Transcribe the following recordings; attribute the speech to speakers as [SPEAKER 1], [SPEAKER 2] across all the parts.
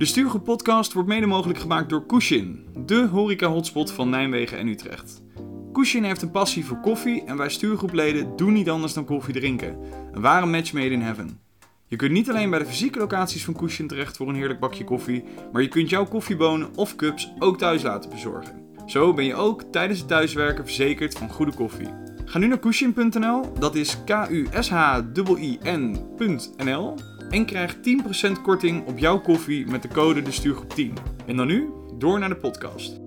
[SPEAKER 1] De Stuurgroep podcast wordt mede mogelijk gemaakt door Kushin, de horeca-hotspot van Nijmegen en Utrecht. Kushin heeft een passie voor koffie en wij stuurgroepleden doen niet anders dan koffie drinken. Een ware match made in heaven. Je kunt niet alleen bij de fysieke locaties van Kushin terecht voor een heerlijk bakje koffie, maar je kunt jouw koffiebonen of cups ook thuis laten bezorgen. Zo ben je ook tijdens het thuiswerken verzekerd van goede koffie. Ga nu naar kushin.nl, dat is k u s h i n.nl en krijg 10% korting op jouw koffie met de code de stuurgroep 10. En dan nu door naar de podcast.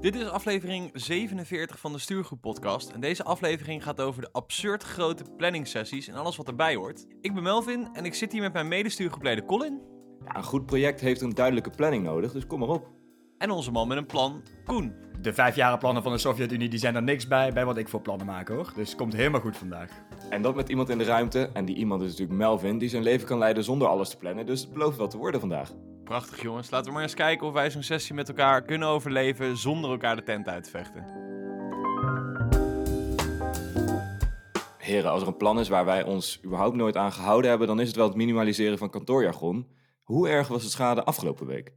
[SPEAKER 1] Dit is aflevering 47 van de Stuurgroep Podcast. En deze aflevering gaat over de absurd grote planningsessies en alles wat erbij hoort. Ik ben Melvin en ik zit hier met mijn medestuurgroepleider Colin.
[SPEAKER 2] Ja, een goed project heeft een duidelijke planning nodig, dus kom maar op.
[SPEAKER 1] En onze man met een plan, Koen.
[SPEAKER 3] De vijfjarenplannen van de Sovjet-Unie die zijn er niks bij, bij wat ik voor plannen maak hoor. Dus het komt helemaal goed vandaag.
[SPEAKER 2] En dat met iemand in de ruimte. En die iemand is natuurlijk Melvin, die zijn leven kan leiden zonder alles te plannen. Dus het belooft wel te worden vandaag.
[SPEAKER 1] Prachtig jongens, laten we maar eens kijken of wij zo'n sessie met elkaar kunnen overleven zonder elkaar de tent uit te vechten.
[SPEAKER 2] Heren, als er een plan is waar wij ons überhaupt nooit aan gehouden hebben, dan is het wel het minimaliseren van kantoorjargon. Hoe erg was de schade afgelopen week?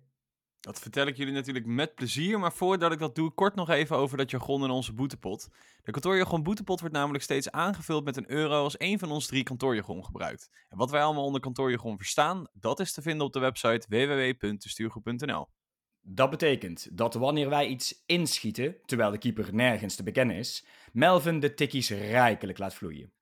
[SPEAKER 1] Dat vertel ik jullie natuurlijk met plezier, maar voordat ik dat doe, kort nog even over dat jargon in onze boetepot. De kantoorjargon boetepot wordt namelijk steeds aangevuld met een euro als één van ons drie kantoorjargon gebruikt. En wat wij allemaal onder kantoorjargon verstaan, dat is te vinden op de website www.bestuurgroep.nl.
[SPEAKER 3] Dat betekent dat wanneer wij iets inschieten, terwijl de keeper nergens te bekennen is, Melvin de tikkies rijkelijk laat vloeien.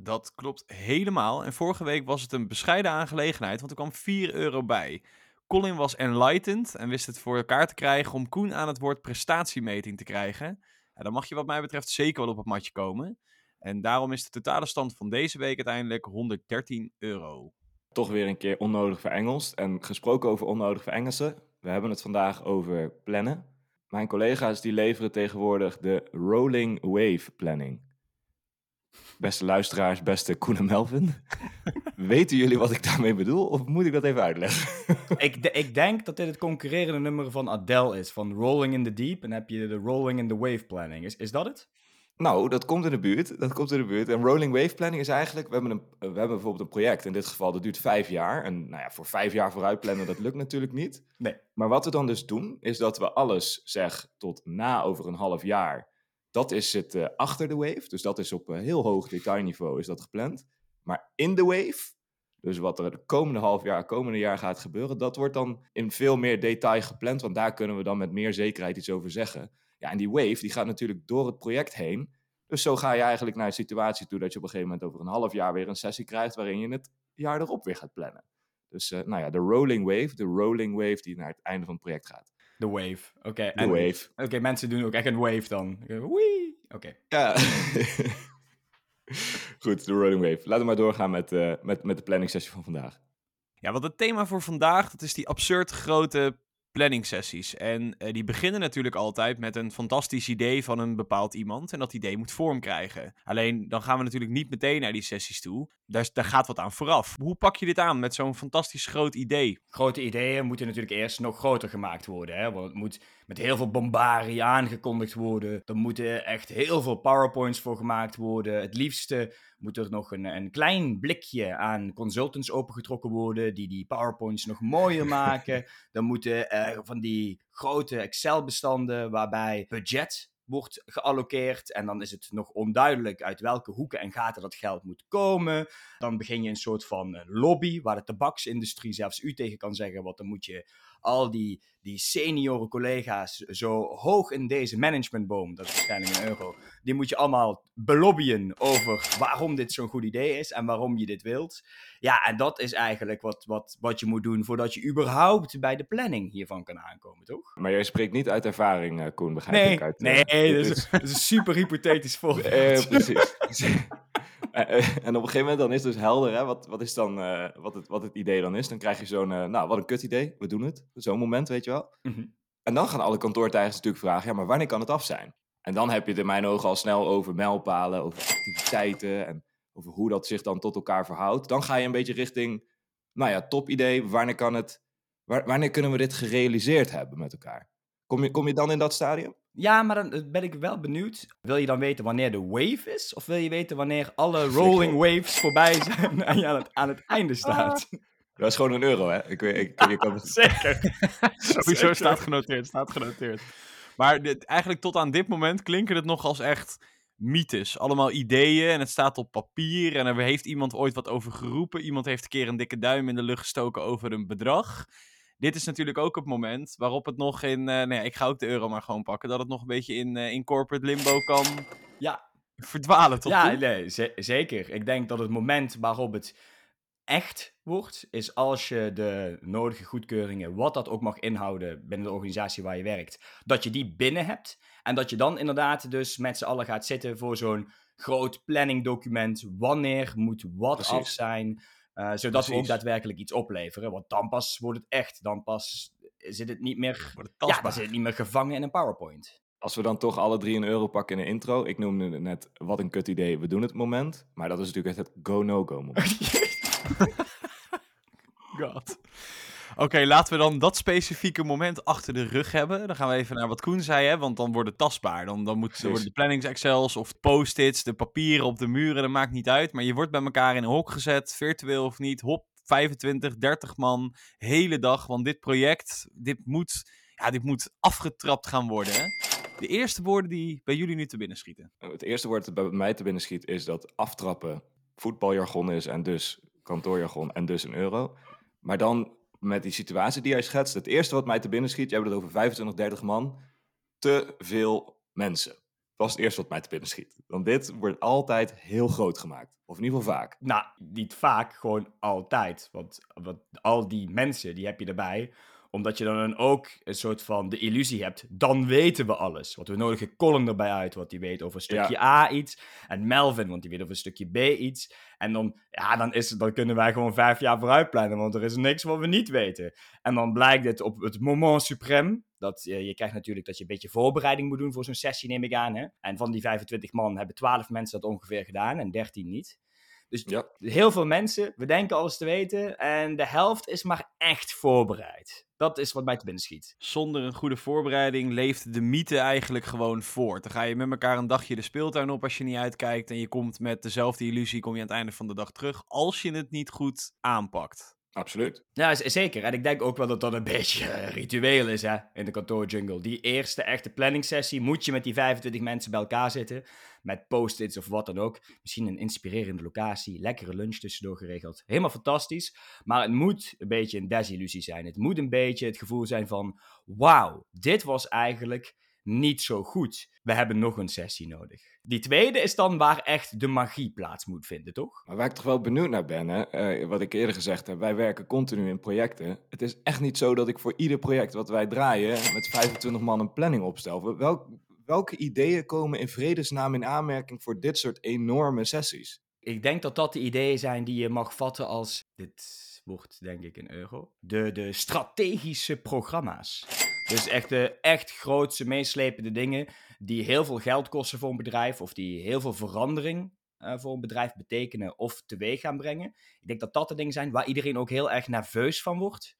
[SPEAKER 1] Dat klopt helemaal. En vorige week was het een bescheiden aangelegenheid, want er kwam 4 euro bij. Colin was enlightened en wist het voor elkaar te krijgen om Koen aan het woord prestatiemeting te krijgen. Ja, dan mag je wat mij betreft zeker wel op het matje komen. En daarom is de totale stand van deze week uiteindelijk 113 euro.
[SPEAKER 2] Toch weer een keer onnodig verengeld. En gesproken over onnodig verengelsen, we hebben het vandaag over plannen. Mijn collega's die leveren tegenwoordig de Rolling Wave Planning. Beste luisteraars, beste Koen en Melvin. Weten jullie wat ik daarmee bedoel? Of moet ik dat even uitleggen?
[SPEAKER 3] ik, ik denk dat dit het concurrerende nummer van Adele is. Van Rolling in the Deep. En heb je de Rolling in the Wave Planning. Is, is dat het?
[SPEAKER 2] Nou, dat komt in de buurt. Dat komt in de buurt. En rolling wave planning is eigenlijk, we hebben, een, we hebben bijvoorbeeld een project. In dit geval, dat duurt vijf jaar. En nou ja, voor vijf jaar vooruit plannen, dat lukt natuurlijk niet.
[SPEAKER 3] Nee.
[SPEAKER 2] Maar wat we dan dus doen, is dat we alles, zeg, tot na over een half jaar dat is het uh, achter de wave. Dus dat is op uh, heel hoog detailniveau is dat gepland. Maar in de wave, dus wat er de komende half jaar, komende jaar gaat gebeuren, dat wordt dan in veel meer detail gepland. Want daar kunnen we dan met meer zekerheid iets over zeggen. Ja, en die wave die gaat natuurlijk door het project heen. Dus zo ga je eigenlijk naar een situatie toe dat je op een gegeven moment over een half jaar weer een sessie krijgt waarin je het jaar erop weer gaat plannen. Dus uh, nou ja, de rolling wave, de rolling wave die naar het einde van het project gaat.
[SPEAKER 3] De wave, oké.
[SPEAKER 2] Okay. Wave.
[SPEAKER 3] Oké, okay, mensen doen ook echt een wave dan. Wee, oké. Okay.
[SPEAKER 2] Ja. Goed, de rolling wave. Laten we maar doorgaan met, uh, met, met de planning sessie van vandaag.
[SPEAKER 1] Ja, want het thema voor vandaag, dat is die absurd grote planningsessies. En uh, die beginnen natuurlijk altijd met een fantastisch idee van een bepaald iemand. En dat idee moet vorm krijgen. Alleen dan gaan we natuurlijk niet meteen naar die sessies toe. Daar, daar gaat wat aan vooraf. Hoe pak je dit aan met zo'n fantastisch groot idee?
[SPEAKER 3] Grote ideeën moeten natuurlijk eerst nog groter gemaakt worden. Hè? Want het moet met heel veel bombarie aangekondigd worden. Er moeten echt heel veel PowerPoints voor gemaakt worden. Het liefste moet er nog een, een klein blikje aan consultants opengetrokken worden, die die PowerPoints nog mooier maken. Dan moeten er van die grote Excel-bestanden waarbij budget wordt gealloceerd. En dan is het nog onduidelijk uit welke hoeken en gaten dat geld moet komen. Dan begin je een soort van lobby waar de tabaksindustrie zelfs u tegen kan zeggen. Want dan moet je al die, die senioren collega's zo hoog in deze managementboom, dat is waarschijnlijk een euro, die moet je allemaal belobbyen over waarom dit zo'n goed idee is en waarom je dit wilt. Ja, en dat is eigenlijk wat, wat, wat je moet doen voordat je überhaupt bij de planning hiervan kan aankomen, toch?
[SPEAKER 2] Maar jij spreekt niet uit ervaring, uh, Koen, begrijp
[SPEAKER 3] nee,
[SPEAKER 2] ik? Uit,
[SPEAKER 3] nee, nee, dat is, een super hypothetisch voorbeeld.
[SPEAKER 2] Uh, precies. en op een gegeven moment dan is het dus helder hè, wat, wat, is dan, uh, wat, het, wat het idee dan is. Dan krijg je zo'n, uh, nou wat een kut idee, we doen het. Zo'n moment, weet je wel.
[SPEAKER 3] Mm -hmm.
[SPEAKER 2] En dan gaan alle kantoortijgers natuurlijk vragen, ja maar wanneer kan het af zijn? En dan heb je het in mijn ogen al snel over mijlpalen, over activiteiten en over hoe dat zich dan tot elkaar verhoudt. Dan ga je een beetje richting, nou ja, top idee, wanneer kan het, wanneer kunnen we dit gerealiseerd hebben met elkaar? Kom je, kom je dan in dat stadium?
[SPEAKER 3] Ja, maar dan eh, ben ik wel benieuwd. Wil je dan weten wanneer de wave is? Of wil je weten wanneer alle rolling waves voorbij zijn en je aan het, aan het einde staat?
[SPEAKER 2] Dat is gewoon een euro, hè? Ik, weet- ik, je kan het-
[SPEAKER 3] Zeker.
[SPEAKER 1] Sowieso
[SPEAKER 3] Zeker.
[SPEAKER 1] staat genoteerd, staat genoteerd. Maar dit, eigenlijk tot aan dit moment klinken het nog als echt mythes. Allemaal ideeën en het staat op papier en er heeft iemand ooit wat over geroepen. Iemand heeft een keer een dikke duim in de lucht gestoken over een bedrag. Dit is natuurlijk ook het moment waarop het nog in... eh nou ja, ik ga ook de euro maar gewoon pakken. Dat het nog een beetje in, eh, in corporate limbo kan
[SPEAKER 3] Ja,
[SPEAKER 1] verdwalen, tot
[SPEAKER 3] ja nee, ze- zeker. Ik denk dat het moment waarop het echt wordt, is als je de nodige goedkeuringen, wat dat ook mag inhouden binnen de organisatie waar je werkt, dat je die binnen hebt. En dat je dan inderdaad dus met z'n allen gaat zitten voor zo'n groot planningdocument. Wanneer moet wat
[SPEAKER 2] Precies.
[SPEAKER 3] af zijn, eh, zodat we ook daadwerkelijk iets opleveren. Want dan pas wordt het echt, dan pas zit het niet meer,
[SPEAKER 1] het
[SPEAKER 3] ja, dan zit het niet meer gevangen in een PowerPoint.
[SPEAKER 2] Als we dan toch alle drie een euro pakken in de intro. Ik noemde het net, wat een kut idee, we doen het moment. Maar dat is natuurlijk echt het go-no-go moment.
[SPEAKER 1] God. Oké, laten we dan dat specifieke moment achter de rug hebben. Dan gaan we even naar wat Koen zei, hè, want dan wordt het tastbaar. Dan, dan, moet, worden de plannings-excels of post-its, de papieren op de muren, dat maakt niet uit. Maar je wordt bij elkaar in een hok gezet, virtueel of niet. Hop, 25, 30 man, hele dag. Want dit project, dit moet, ja, dit moet afgetrapt gaan worden. Hè? De eerste woorden die bij jullie nu te binnen schieten.
[SPEAKER 2] Het eerste woord dat bij mij te binnen schiet is dat aftrappen voetbaljargon is en dus kantoorjargon en dus een euro. Maar dan met die situatie die jij schetst, het eerste wat mij te binnen schiet, je hebt het over 25, 30 man, te veel mensen. Dat is het eerste wat mij te binnen schiet. Want dit wordt altijd heel groot gemaakt. Of in ieder geval vaak.
[SPEAKER 3] Nou, niet vaak, gewoon altijd. Want, want al die mensen, die heb je erbij. Omdat je dan ook een soort van de illusie hebt, dan weten we alles. Want we nodigen Colin erbij uit, want die weet over een stukje A iets. En Melvin, want die weet over een stukje B iets. En dan, ja, dan, is, dan kunnen wij gewoon vijf jaar vooruit plannen, want er is niks wat we niet weten. En dan blijkt het op het moment suprem, dat eh, je krijgt natuurlijk dat je een beetje voorbereiding moet doen voor zo'n sessie, neem ik aan. Hè? En van die 25 man hebben 12 mensen dat ongeveer gedaan en 13 niet. Dus
[SPEAKER 2] Ja.
[SPEAKER 3] heel veel mensen, we denken alles te weten. En de helft is maar echt voorbereid. Dat is wat mij te binnen schiet.
[SPEAKER 1] Zonder een goede voorbereiding leeft de mythe eigenlijk gewoon voort. Dan ga je met elkaar een dagje de speeltuin op als je niet uitkijkt. En je komt met dezelfde illusie, kom je aan het einde van de dag terug. Als je het niet goed aanpakt.
[SPEAKER 2] Absoluut.
[SPEAKER 3] Ja, zeker. En ik denk ook wel dat dat een beetje eh, ritueel is hè, in de kantoorjungle. Die eerste echte planningssessie moet je met die 25 mensen bij elkaar zitten. Met post-its of wat dan ook. Misschien een inspirerende locatie. Lekkere lunch tussendoor geregeld. Helemaal fantastisch. Maar het moet een beetje een desillusie zijn. Het moet een beetje het gevoel zijn van... Wauw, dit was eigenlijk niet zo goed. We hebben nog een sessie nodig. Die tweede is dan waar echt de magie plaats moet vinden, toch?
[SPEAKER 2] Maar waar ik toch wel benieuwd naar ben, hè, eh, wat ik eerder gezegd heb, wij werken continu in projecten. Het is echt niet zo dat ik voor ieder project wat wij draaien met 25 man een planning opstel. Welk, welke ideeën komen in vredesnaam in aanmerking voor dit soort enorme sessies?
[SPEAKER 3] Ik denk dat dat de ideeën zijn die je mag vatten als. Dit wordt denk ik een euro. De, de strategische programma's. Dus echt de echt grootste, meeslepende dingen. die heel veel geld kosten voor een bedrijf. of die heel veel verandering eh, voor een bedrijf betekenen of teweeg gaan brengen. Ik denk dat dat de dingen zijn waar iedereen ook heel erg nerveus van wordt.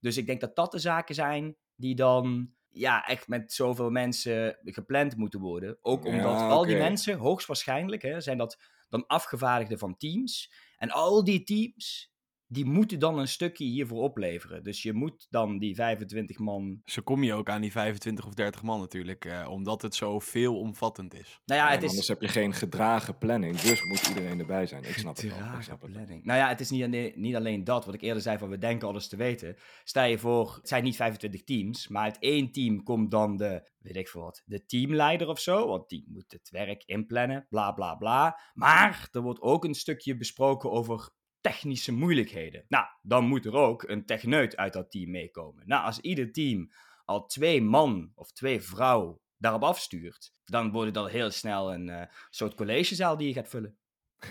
[SPEAKER 3] Dus ik denk dat dat de zaken zijn die dan. Ja, echt met zoveel mensen gepland moeten worden. Ook
[SPEAKER 2] Ja,
[SPEAKER 3] omdat al die mensen, hoogstwaarschijnlijk, hè, zijn dat dan afgevaardigden van teams. En al die teams, die moeten dan een stukje hiervoor opleveren. Dus je moet dan die 25 man...
[SPEAKER 1] Zo kom je ook aan die 25 of 30 man natuurlijk. eh, omdat het zo veelomvattend is.
[SPEAKER 3] Nou ja, het is...
[SPEAKER 2] Anders heb je geen gedragen planning, dus moet iedereen erbij zijn. Ik snap het wel. Ik
[SPEAKER 3] Trage
[SPEAKER 2] snap het.
[SPEAKER 3] planning. Nou ja, het is niet alleen, niet alleen dat, wat ik eerder zei van we denken alles te weten. Sta je voor, het zijn niet 25 teams, maar uit één team komt dan de, weet ik veel wat, de teamleider of zo. Want die moet het werk inplannen, bla bla bla. Maar er wordt ook een stukje besproken over technische moeilijkheden. Nou, dan moet er ook een techneut uit dat team meekomen. Nou, als ieder team al twee man of twee vrouw daarop afstuurt, dan wordt het al heel snel een eh, soort collegezaal die je gaat vullen.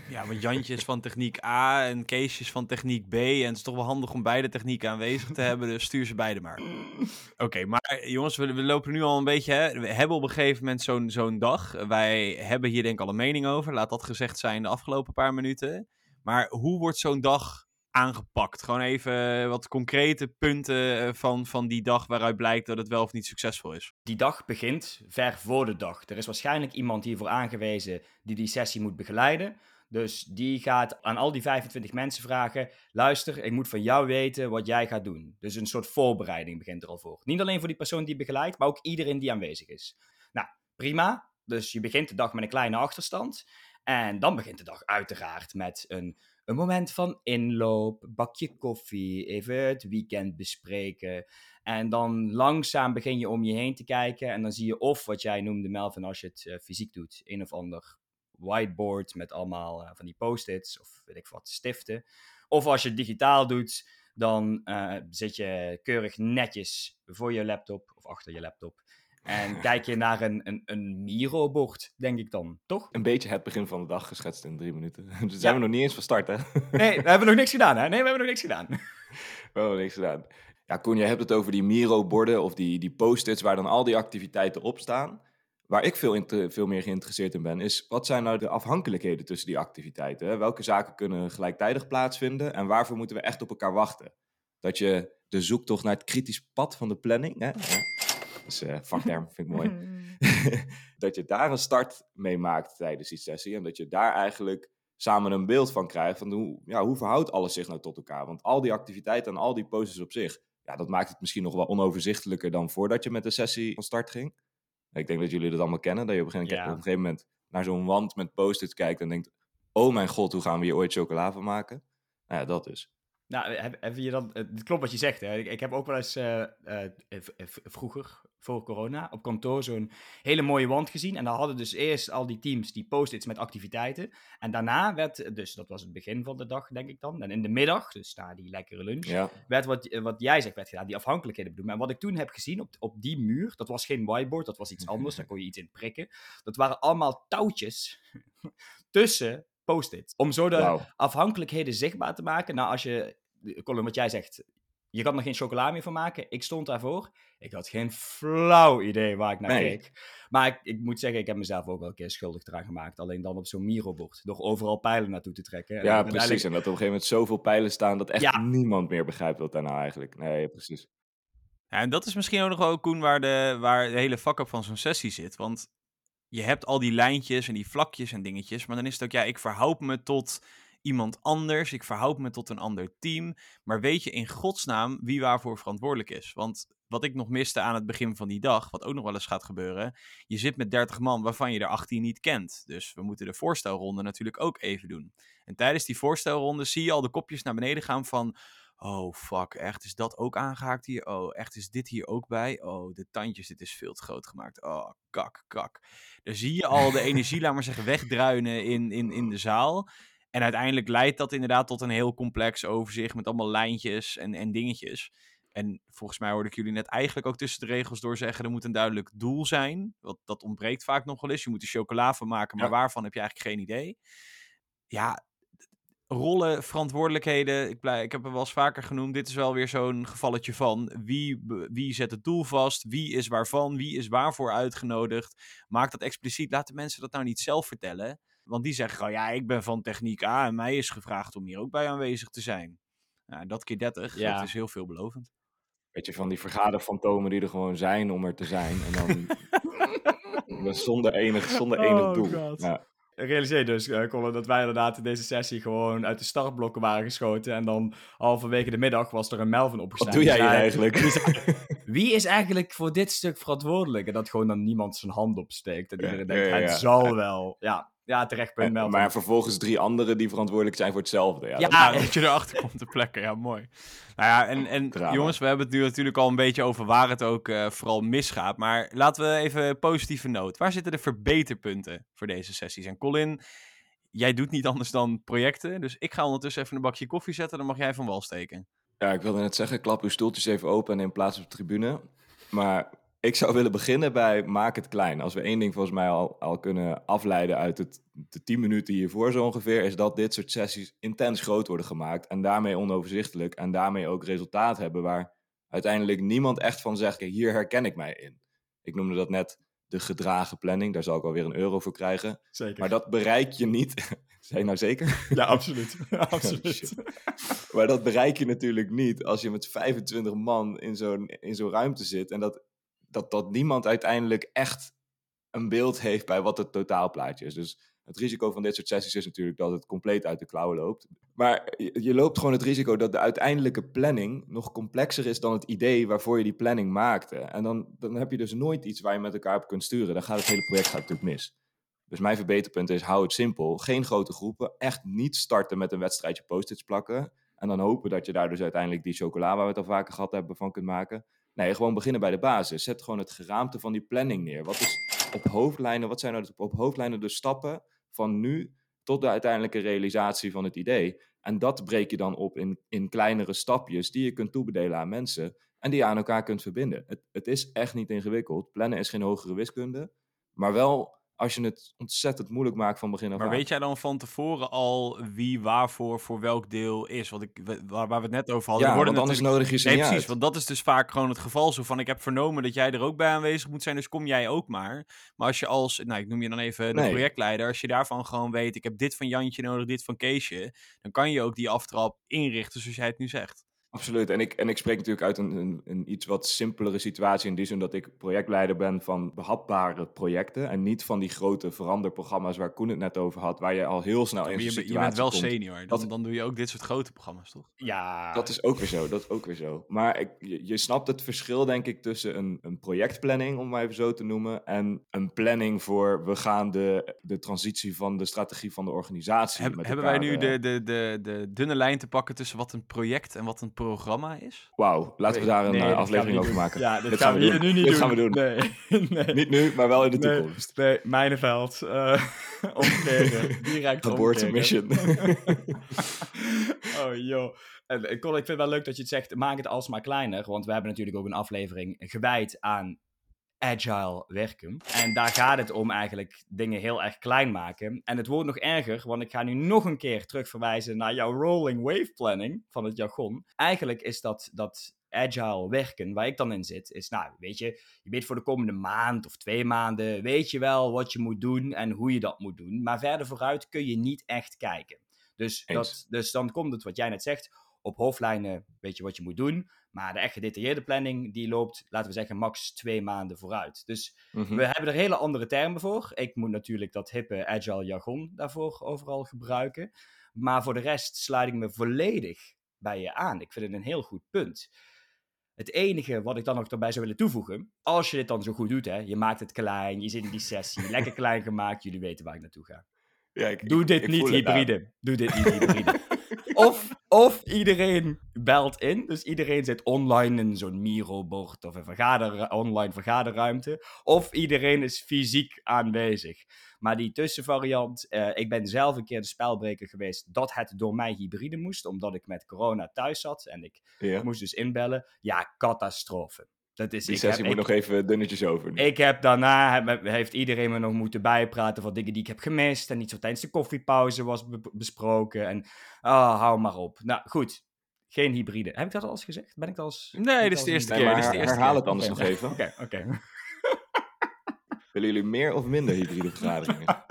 [SPEAKER 1] Ja, want Jantje is van techniek A en Keesje is van techniek B. En het is toch wel handig om beide technieken aanwezig te hebben. Dus stuur ze beide maar. Oké, maar jongens, we, we lopen nu al een beetje. Hè? We hebben op een gegeven moment zo'n zo'n dag. Wij hebben hier denk ik al een mening over. Laat dat gezegd zijn de afgelopen paar minuten. Maar hoe wordt zo'n dag aangepakt? Gewoon even wat concrete punten eh, van, van die dag waaruit blijkt dat het wel of niet succesvol is.
[SPEAKER 3] Die dag begint ver voor de dag. Er is waarschijnlijk iemand hiervoor aangewezen die die sessie moet begeleiden. Dus die gaat aan al die 25 mensen vragen: luister, ik moet van jou weten wat jij gaat doen. Dus een soort voorbereiding begint er al voor. Niet alleen voor die persoon die begeleidt, maar ook iedereen die aanwezig is. Nou, prima. Dus je begint de dag met een kleine achterstand. En dan begint de dag uiteraard met een, een moment van inloop, bakje koffie, even het weekend bespreken. En dan langzaam begin je om je heen te kijken. En dan zie je of wat jij noemde, Melvin, als je het uh, fysiek doet, een of ander whiteboard met allemaal uh, van die post-its of weet ik wat, stiften. Of als je het digitaal doet, dan uh, zit je keurig netjes voor je laptop of achter je laptop. En kijk je naar een, een, een Miro-bord, denk ik dan, toch?
[SPEAKER 2] Een beetje het begin van de dag geschetst in drie minuten. Dus zijn we nog niet eens van start, hè?
[SPEAKER 3] Nee, we hebben nog niks gedaan, hè? Nee, we hebben nog niks gedaan.
[SPEAKER 2] We hebben niks gedaan. Ja, Koen, je hebt het over die Miro-borden of die, die post-its waar dan al die activiteiten op staan. Waar ik veel, veel meer geïnteresseerd in ben, is wat zijn nou de afhankelijkheden tussen die activiteiten? Hè? Welke zaken kunnen gelijktijdig plaatsvinden en waarvoor moeten we echt op elkaar wachten? Dat je de zoektocht naar het kritisch pad van de planning, hè? Dus uh, vakterm vind ik mooi. dat je daar een start mee maakt tijdens die sessie. En dat je daar eigenlijk samen een beeld van krijgt van hoe, ja, hoe verhoudt alles zich nou tot elkaar. Want al die activiteiten en al die poses op zich, ja, dat maakt het misschien nog wel onoverzichtelijker dan voordat je met de sessie van start ging. Ik denk dat jullie dat allemaal kennen. Dat je op een gegeven, ja. op een gegeven moment naar zo'n wand met post-its kijkt en denkt... Oh mijn god, hoe gaan we hier ooit chocola van maken? Nou ja, dat dus.
[SPEAKER 3] Nou, heb, heb je dan, het klopt wat je zegt. Hè? Ik, ik heb ook wel eens uh, uh, vroeger, voor corona, op kantoor zo'n hele mooie wand gezien. En dan hadden dus eerst al die teams die post-its met activiteiten. En daarna werd, dus dat was het begin van de dag, denk ik dan. En in de middag, dus na die lekkere lunch,
[SPEAKER 2] ja.
[SPEAKER 3] werd wat, wat jij zegt, werd gedaan, die afhankelijkheden bedoelen. En wat ik toen heb gezien op, op die muur, dat was geen whiteboard, dat was iets anders. daar kon je iets in prikken. Dat waren allemaal touwtjes tussen post-it. Om zo de wow. afhankelijkheden zichtbaar te maken. Nou, als je, Colin, wat jij zegt, je kan er geen chocola meer van maken. Ik stond daarvoor. Ik had geen flauw idee waar ik naar
[SPEAKER 2] Nee.
[SPEAKER 3] keek. Maar ik, ik moet zeggen, ik heb mezelf ook wel een keer schuldig eraan gemaakt. Alleen dan op zo'n Miro-bord. Door overal pijlen naartoe te trekken. En
[SPEAKER 2] Ja, precies. En dat op een gegeven moment zoveel pijlen staan dat echt
[SPEAKER 3] Ja.
[SPEAKER 2] niemand meer begrijpt wat daar nou eigenlijk... Nee, precies.
[SPEAKER 1] Ja, en dat is misschien ook nog wel, Koen, waar de, waar de hele fuck-up van zo'n sessie zit. Want je hebt al die lijntjes en die vlakjes en dingetjes. Maar dan is het ook, ja, ik verhoud me tot iemand anders. Ik verhoud me tot een ander team. Maar weet je in godsnaam wie waarvoor verantwoordelijk is? Want wat ik nog miste aan het begin van die dag, wat ook nog wel eens gaat gebeuren. Je zit met 30 man waarvan je er 18 niet kent. Dus we moeten de voorstelronde natuurlijk ook even doen. En tijdens die voorstelronde zie je al de kopjes naar beneden gaan van... Oh, fuck, echt, is dat ook aangehaakt hier? Oh, echt, is dit hier ook bij? Oh, de tandjes, dit is veel te groot gemaakt. Oh, kak, kak. Dan zie je al de energie, laat maar zeggen, wegdruinen in, in, in de zaal. En uiteindelijk leidt dat inderdaad tot een heel complex overzicht met allemaal lijntjes en, en dingetjes. En volgens mij hoorde ik jullie net eigenlijk ook tussen de regels door zeggen, er moet een duidelijk doel zijn. Want dat ontbreekt vaak nog wel eens. Je moet er chocola van maken, maar
[SPEAKER 2] Ja.
[SPEAKER 1] waarvan heb je eigenlijk geen idee. Ja, rollen, verantwoordelijkheden. Ik, blij, ik heb het wel eens vaker genoemd. Dit is wel weer zo'n gevalletje van wie, wie zet het doel vast, wie is waarvan, wie is waarvoor uitgenodigd. Maak dat expliciet. Laat de mensen dat nou niet zelf vertellen. Want die zeggen gewoon, ja, ik ben van techniek A en mij is gevraagd om hier ook bij aanwezig te zijn. Nou, dat keer 30,
[SPEAKER 3] Ja.
[SPEAKER 1] dat is heel veelbelovend.
[SPEAKER 2] Weet je, van die vergaderfantomen die er gewoon zijn om er te zijn. En dan zonder enig, zonder enig
[SPEAKER 3] Oh,
[SPEAKER 2] doel.
[SPEAKER 3] God.
[SPEAKER 2] Ja.
[SPEAKER 3] Realiseer dus, eh, Colin, dat wij inderdaad in deze sessie gewoon uit de startblokken waren geschoten. En dan halverwege de middag was er een Melvin opgestaan.
[SPEAKER 2] Wat doe jij hier
[SPEAKER 3] zei-
[SPEAKER 2] eigenlijk?
[SPEAKER 3] Wie is eigenlijk voor dit stuk verantwoordelijk? En dat gewoon dan niemand zijn hand opsteekt. En iedereen
[SPEAKER 2] ja,
[SPEAKER 3] denkt,
[SPEAKER 2] ja,
[SPEAKER 3] het zal wel. Ja, ja terecht punt,
[SPEAKER 2] En-
[SPEAKER 3] Melvin.
[SPEAKER 2] maar vervolgens drie anderen die verantwoordelijk zijn voor hetzelfde. Ja,
[SPEAKER 3] Ja,
[SPEAKER 2] dat-
[SPEAKER 1] Ja, dat je erachter komt te plekken. Ja, mooi. Nou ja, en, en
[SPEAKER 2] Drama.
[SPEAKER 1] jongens, we hebben het nu natuurlijk al een beetje over waar het ook eh, vooral misgaat. Maar laten we even positieve noot. Waar zitten de verbeterpunten voor deze sessies? En Colin, jij doet niet anders dan projecten. Dus ik ga ondertussen even een bakje koffie zetten. Dan mag jij van wal steken.
[SPEAKER 2] Ja, ik wilde net zeggen, klap uw stoeltjes even open en neem plaats op de tribune. Maar ik zou willen beginnen bij maak het klein. Als we één ding volgens mij al, al kunnen afleiden uit het, de 10 minuten hiervoor zo ongeveer, is dat dit soort sessies intens groot worden gemaakt. En daarmee onoverzichtelijk. En daarmee ook resultaat hebben waar uiteindelijk niemand echt van zegt, hier herken ik mij in. Ik noemde dat net de gedragen planning. Daar zal ik alweer een euro voor krijgen.
[SPEAKER 3] Zeker.
[SPEAKER 2] Maar dat bereik je niet. Zijn nou zeker?
[SPEAKER 3] Ja, absoluut. absoluut.
[SPEAKER 2] Shit. Maar dat bereik je natuurlijk niet als je met 25 man in zo'n, in zo'n ruimte zit. En dat, dat, dat niemand uiteindelijk echt een beeld heeft bij wat het totaalplaatje is. Dus het risico van dit soort sessies is natuurlijk dat het compleet uit de klauwen loopt. Maar je, loopt gewoon het risico dat de uiteindelijke planning nog complexer is dan het idee waarvoor je die planning maakte. En dan, dan heb je dus nooit iets waar je met elkaar op kunt sturen. Dan gaat het hele project natuurlijk mis. Dus mijn verbeterpunt is, hou het simpel. Geen grote groepen. Echt niet starten met een wedstrijdje post-its plakken. En dan hopen dat je daar dus uiteindelijk die chocola, waar we het al vaker gehad hebben, van kunt maken. Nee, gewoon beginnen bij de basis. Zet gewoon het geraamte van die planning neer. Wat is op hoofdlijnen, wat zijn nou op hoofdlijnen de stappen van nu tot de uiteindelijke realisatie van het idee? En dat breek je dan op in, in kleinere stapjes die je kunt toebedelen aan mensen en die je aan elkaar kunt verbinden. Het, het is echt niet ingewikkeld. Plannen is geen hogere wiskunde, maar wel als je het ontzettend moeilijk maakt van begin af
[SPEAKER 1] Maar
[SPEAKER 2] aan.
[SPEAKER 1] weet jij dan van tevoren al wie waarvoor voor welk deel is? Want ik, waar, waar we het net over hadden.
[SPEAKER 2] ja, want anders nodig je ze
[SPEAKER 1] Nee, precies,
[SPEAKER 2] uit.
[SPEAKER 1] want dat is dus vaak gewoon het geval. Zo van, ik heb vernomen dat jij er ook bij aanwezig moet zijn, dus kom jij ook maar. Maar als je als, nou, ik noem je dan even de
[SPEAKER 2] Nee.
[SPEAKER 1] projectleider, als je daarvan gewoon weet, ik heb dit van Jantje nodig, dit van Keesje, dan kan je ook die aftrap inrichten zoals jij het nu zegt.
[SPEAKER 2] Absoluut. En ik, en ik spreek natuurlijk uit een, een, een iets wat simpelere situatie. In die zin dat ik projectleider ben van behapbare projecten. En niet van die grote veranderprogramma's waar Koen het net over had. Waar je al heel snel in
[SPEAKER 1] je,
[SPEAKER 2] situatie
[SPEAKER 1] je bent wel
[SPEAKER 2] komt.
[SPEAKER 1] senior, dan,
[SPEAKER 2] Dat-
[SPEAKER 1] dan doe je ook dit soort grote programma's, toch?
[SPEAKER 3] Ja,
[SPEAKER 2] Dat is ook weer zo, dat is ook weer zo. Maar ik, je, je snapt het verschil, denk ik, tussen een, een projectplanning, om maar even zo te noemen, en een planning voor we gaan de, de transitie van de strategie van de organisatie.
[SPEAKER 1] Heb-
[SPEAKER 2] met
[SPEAKER 1] hebben wij nu
[SPEAKER 2] eh,
[SPEAKER 1] de, de, de, de dunne lijn te pakken tussen wat een project en wat een programma is?
[SPEAKER 2] Wauw, laten we daar een
[SPEAKER 3] Nee,
[SPEAKER 2] eh, aflevering over
[SPEAKER 3] doen.
[SPEAKER 2] maken.
[SPEAKER 3] Ja, dit,
[SPEAKER 2] Dit
[SPEAKER 3] gaan we
[SPEAKER 2] doen.
[SPEAKER 3] nu niet
[SPEAKER 2] Dit
[SPEAKER 3] doen.
[SPEAKER 2] gaan we doen.
[SPEAKER 3] Nee, nee.
[SPEAKER 2] Niet nu, maar wel in de
[SPEAKER 3] Nee.
[SPEAKER 2] toekomst.
[SPEAKER 3] Nee, Mijnenveld. eh omkeren. Direct
[SPEAKER 2] Abort mission.
[SPEAKER 3] oh joh. En, eh, Colin, ik vind het wel leuk dat je het zegt, maak het alsmaar kleiner. Want we hebben natuurlijk ook een aflevering gewijd aan agile werken. En daar gaat het om eigenlijk dingen heel erg klein maken. En het wordt nog erger, want ik ga nu nog een keer terugverwijzen naar jouw rolling wave planning van het jargon. Eigenlijk is dat, dat agile werken, waar ik dan in zit, is nou, weet je, je weet voor de komende maand of twee maanden, weet je wel wat je moet doen en hoe je dat moet doen. Maar verder vooruit kun je niet echt kijken. Dus,
[SPEAKER 2] Eens.
[SPEAKER 3] dat, dus dan komt het wat jij net zegt, op hoofdlijnen weet je wat je moet doen. Maar de echt gedetailleerde planning, die loopt, laten we zeggen, max twee maanden vooruit. Dus
[SPEAKER 2] Mhm.
[SPEAKER 3] we hebben er hele andere termen voor. Ik moet natuurlijk dat hippe agile jargon daarvoor overal gebruiken. Maar voor de rest sluit ik me volledig bij je aan. Ik vind het een heel goed punt. Het enige wat ik dan nog erbij zou willen toevoegen, als je dit dan zo goed doet, hè, je maakt het klein, je zit in die sessie, lekker klein gemaakt, jullie weten waar ik naartoe ga.
[SPEAKER 2] Ja, ik-
[SPEAKER 3] Doe dit
[SPEAKER 2] ik
[SPEAKER 3] niet hybride. Doe dit niet hybride. of, of iedereen belt in. Dus iedereen zit online in zo'n Miro-bord of een vergader, online vergaderruimte. Of iedereen is fysiek aanwezig. Maar die tussenvariant, eh, ik ben zelf een keer de spelbreker geweest dat het door mij hybride moest, omdat ik met corona thuis zat en ik
[SPEAKER 2] Ja.
[SPEAKER 3] moest dus inbellen. Ja, catastrofe. Dat is,
[SPEAKER 2] Die
[SPEAKER 3] ik
[SPEAKER 2] sessie
[SPEAKER 3] heb,
[SPEAKER 2] moet
[SPEAKER 3] ik-
[SPEAKER 2] nog even dunnetjes over.
[SPEAKER 3] ik heb daarna, heb- heeft iedereen me nog moeten bijpraten van dingen die ik heb gemist. En iets wat tijdens de koffiepauze was be- besproken. En ah, hou maar op. Nou, goed. Geen hybride. Heb ik dat al eens gezegd? Ben ik dat al eens...
[SPEAKER 1] Nee,
[SPEAKER 3] ik
[SPEAKER 1] dit is de eerste keer.
[SPEAKER 2] maar
[SPEAKER 1] dit is de eerste
[SPEAKER 2] herhaal
[SPEAKER 1] keer.
[SPEAKER 2] het anders nog even.
[SPEAKER 3] Oké, oké.
[SPEAKER 2] Willen jullie meer of minder hybride vergaderingen?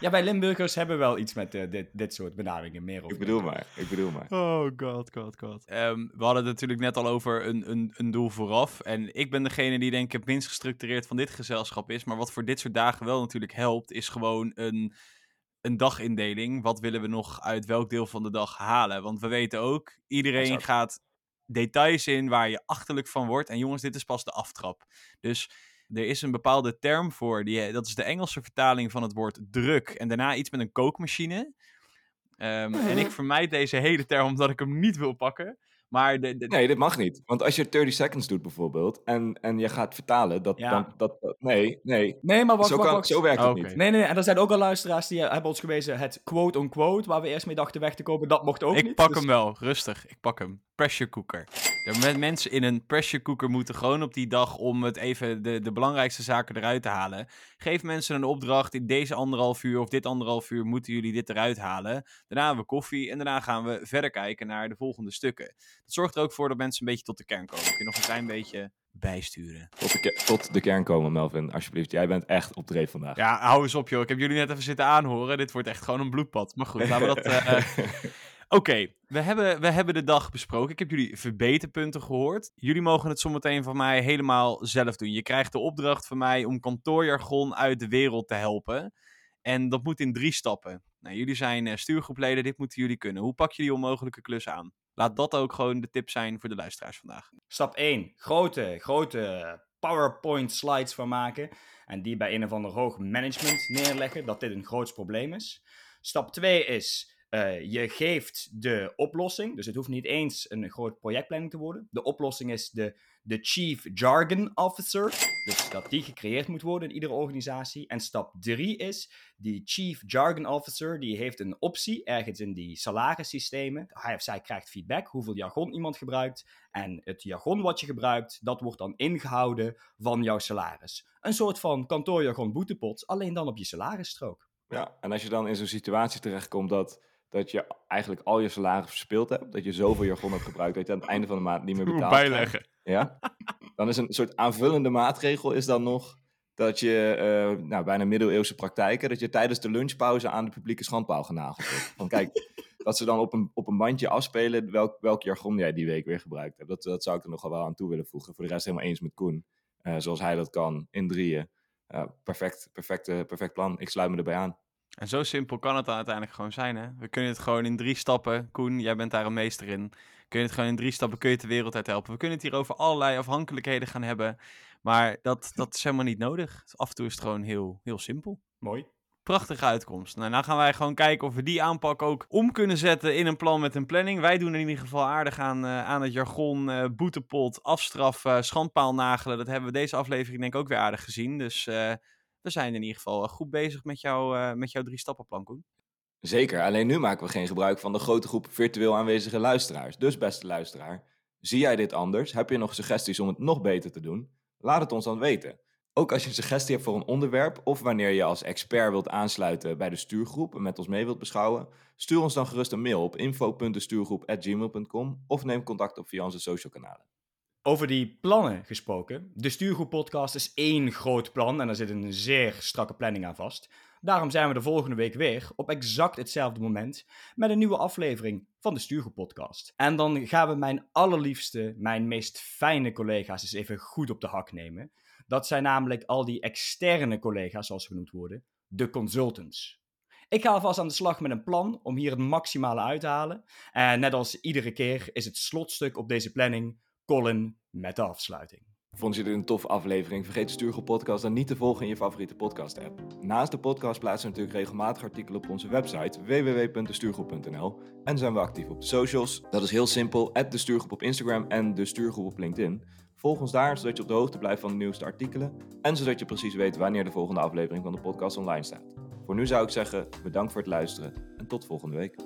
[SPEAKER 3] Ja, wij Limburgers hebben wel iets met eh, dit, dit soort benamingen. Meer of
[SPEAKER 2] ik bedoel maar, ik bedoel maar.
[SPEAKER 1] Oh god, god, god. Ehm, we hadden het natuurlijk net al over een, een, een doel vooraf. En ik ben degene die denk ik het minst gestructureerd van dit gezelschap is. Maar wat voor dit soort dagen wel natuurlijk helpt, is gewoon een, een dagindeling. Wat willen we nog uit welk deel van de dag halen? Want we weten ook, iedereen
[SPEAKER 2] Exact.
[SPEAKER 1] gaat details in waar je achterlijk van wordt. En jongens, dit is pas de aftrap. Dus er is een bepaalde term voor. Die, dat is de Engelse vertaling van het woord druk. En daarna iets met een kookmachine. Ehm, en ik vermijd deze hele term omdat ik hem niet wil pakken. Maar de, de,
[SPEAKER 2] Nee, dit mag niet. Want als je 30 seconds doet bijvoorbeeld en, en je gaat vertalen, dat,
[SPEAKER 3] Ja.
[SPEAKER 2] dan, dat, dat- nee, nee.
[SPEAKER 3] Nee, maar wacht,
[SPEAKER 2] zo,
[SPEAKER 3] wacht,
[SPEAKER 2] kan,
[SPEAKER 3] wacht.
[SPEAKER 2] zo werkt het niet.
[SPEAKER 3] Nee, nee, nee. En er zijn ook al luisteraars die eh, hebben ons gewezen het quote-on-quote, waar we eerst mee dachten weg te kopen, dat mocht ook
[SPEAKER 1] ik
[SPEAKER 3] niet.
[SPEAKER 1] pak
[SPEAKER 3] Dus-
[SPEAKER 1] hem wel, rustig. Ik pak hem. Pressure cooker. Er mensen in een pressure cooker moeten gewoon op die dag om het even de, de belangrijkste zaken eruit te halen. Geef mensen een opdracht. In deze anderhalf uur of dit anderhalf uur moeten jullie dit eruit halen. Daarna hebben we koffie en daarna gaan we verder kijken naar de volgende stukken. Dat zorgt er ook voor dat mensen een beetje tot de kern komen. Kun je nog een klein beetje bijsturen.
[SPEAKER 2] Tot de, tot de kern komen, Melvin, alsjeblieft. Jij bent echt op dreef vandaag.
[SPEAKER 1] Ja, hou eens op joh. Ik heb jullie net even zitten aanhoren. Dit wordt echt gewoon een bloedbad. Maar goed, laten we dat... eh, Oké, we, hebben, we hebben de dag besproken. Ik heb jullie verbeterpunten gehoord. Jullie mogen het zometeen van mij helemaal zelf doen. Je krijgt de opdracht van mij om kantoorjargon uit de wereld te helpen. En dat moet in drie stappen. Nou, jullie zijn eh, stuurgroepleden, dit moeten jullie kunnen. Hoe pak je die onmogelijke klus aan? Laat dat ook gewoon de tip zijn voor de luisteraars vandaag.
[SPEAKER 3] Stap 1. Grote, grote PowerPoint slides van maken. En die bij een of ander hoog management neerleggen. Dat dit een groot probleem is. Stap 2 is. Eh, je geeft de oplossing. Dus het hoeft niet eens een groot projectplanning te worden. De oplossing is de, de Chief Jargon Officer. Dus dat die gecreëerd moet worden in iedere organisatie. En stap 3 is. Die Chief Jargon Officer die heeft een optie ergens in die salarissystemen. Hij of zij krijgt feedback hoeveel jargon iemand gebruikt. En het jargon wat je gebruikt, dat wordt dan ingehouden van jouw salaris. Een soort van kantoorjargon boetepot, alleen dan op je salarisstrook.
[SPEAKER 2] Ja, en als je dan in zo'n situatie terechtkomt dat, dat je eigenlijk al je salaris verspeeld hebt, dat je zoveel jargon hebt gebruikt dat je aan het einde van de maand niet meer betaald krijgt, ja, dan is een soort aanvullende maatregel is dan nog dat je, eh, nou, bijna middeleeuwse praktijken, dat je tijdens de lunchpauze aan de publieke schandpaal genageld wordt. Van kijk, dat ze dan op een, op een bandje afspelen welk, welk jargon jij die week weer gebruikt hebt. Dat, dat zou ik er nog wel aan toe willen voegen. Voor de rest helemaal eens met Koen. Eh, zoals hij dat kan, in drieën. Ja, perfect, perfect, eh, perfect plan. Ik sluit me erbij aan.
[SPEAKER 1] En zo simpel kan het dan uiteindelijk gewoon zijn, hè? We kunnen het gewoon in drie stappen. Koen, jij bent daar een meester in. Kun je het gewoon in drie stappen, kun je het de wereld uit helpen. We kunnen het hier over allerlei afhankelijkheden gaan hebben. Maar dat, dat is helemaal niet nodig. Af en toe is het gewoon heel, heel simpel.
[SPEAKER 3] Mooi.
[SPEAKER 1] Prachtige uitkomst. Nou, dan gaan wij gewoon kijken of we die aanpak ook om kunnen zetten in een plan met een planning. Wij doen in ieder geval aardig aan, eh, aan het jargon, eh, boetepot, afstraf, eh, schandpaal nagelen. Dat hebben we deze aflevering denk ik ook weer aardig gezien. Dus eh, we zijn in ieder geval eh, goed bezig met, jou, eh, met jouw drie stappenplan, Koen.
[SPEAKER 2] Zeker, alleen nu maken we geen gebruik van de grote groep virtueel aanwezige luisteraars. Dus beste luisteraar, zie jij dit anders? Heb je nog suggesties om het nog beter te doen? Laat het ons dan weten. Ook als je een suggestie hebt voor een onderwerp of wanneer je als expert wilt aansluiten bij de stuurgroep en met ons mee wilt beschouwen, stuur ons dan gerust een mail op info.destuurgroep.gmail.com of neem contact op via onze social kanalen.
[SPEAKER 3] Over die plannen gesproken. De Stuurgroep Podcast is één groot plan en daar zit een zeer strakke planning aan vast. Daarom zijn we de volgende week weer op exact hetzelfde moment met een nieuwe aflevering van de Stuurgroep Podcast. En dan gaan we mijn allerliefste, mijn meest fijne collega's eens even goed op de hak nemen. Dat zijn namelijk al die externe collega's, zoals ze genoemd worden, de consultants. Ik ga alvast aan de slag met een plan om hier het maximale uit te halen. En net als iedere keer is het slotstuk op deze planning Colin met de afsluiting.
[SPEAKER 2] Vond je dit een toffe aflevering? Vergeet de Stuurgroep Podcast dan niet te volgen in je favoriete podcast-app. Naast de podcast plaatsen we natuurlijk regelmatig artikelen op onze website www.destuurgroep.nl en zijn we actief op de socials. Dat is heel simpel, de Stuurgroep op Instagram en de Stuurgroep op LinkedIn. Volg ons daar, zodat je op de hoogte blijft van de nieuwste artikelen en zodat je precies weet wanneer de volgende aflevering van de podcast online staat. Voor nu zou ik zeggen, bedankt voor het luisteren en tot volgende week.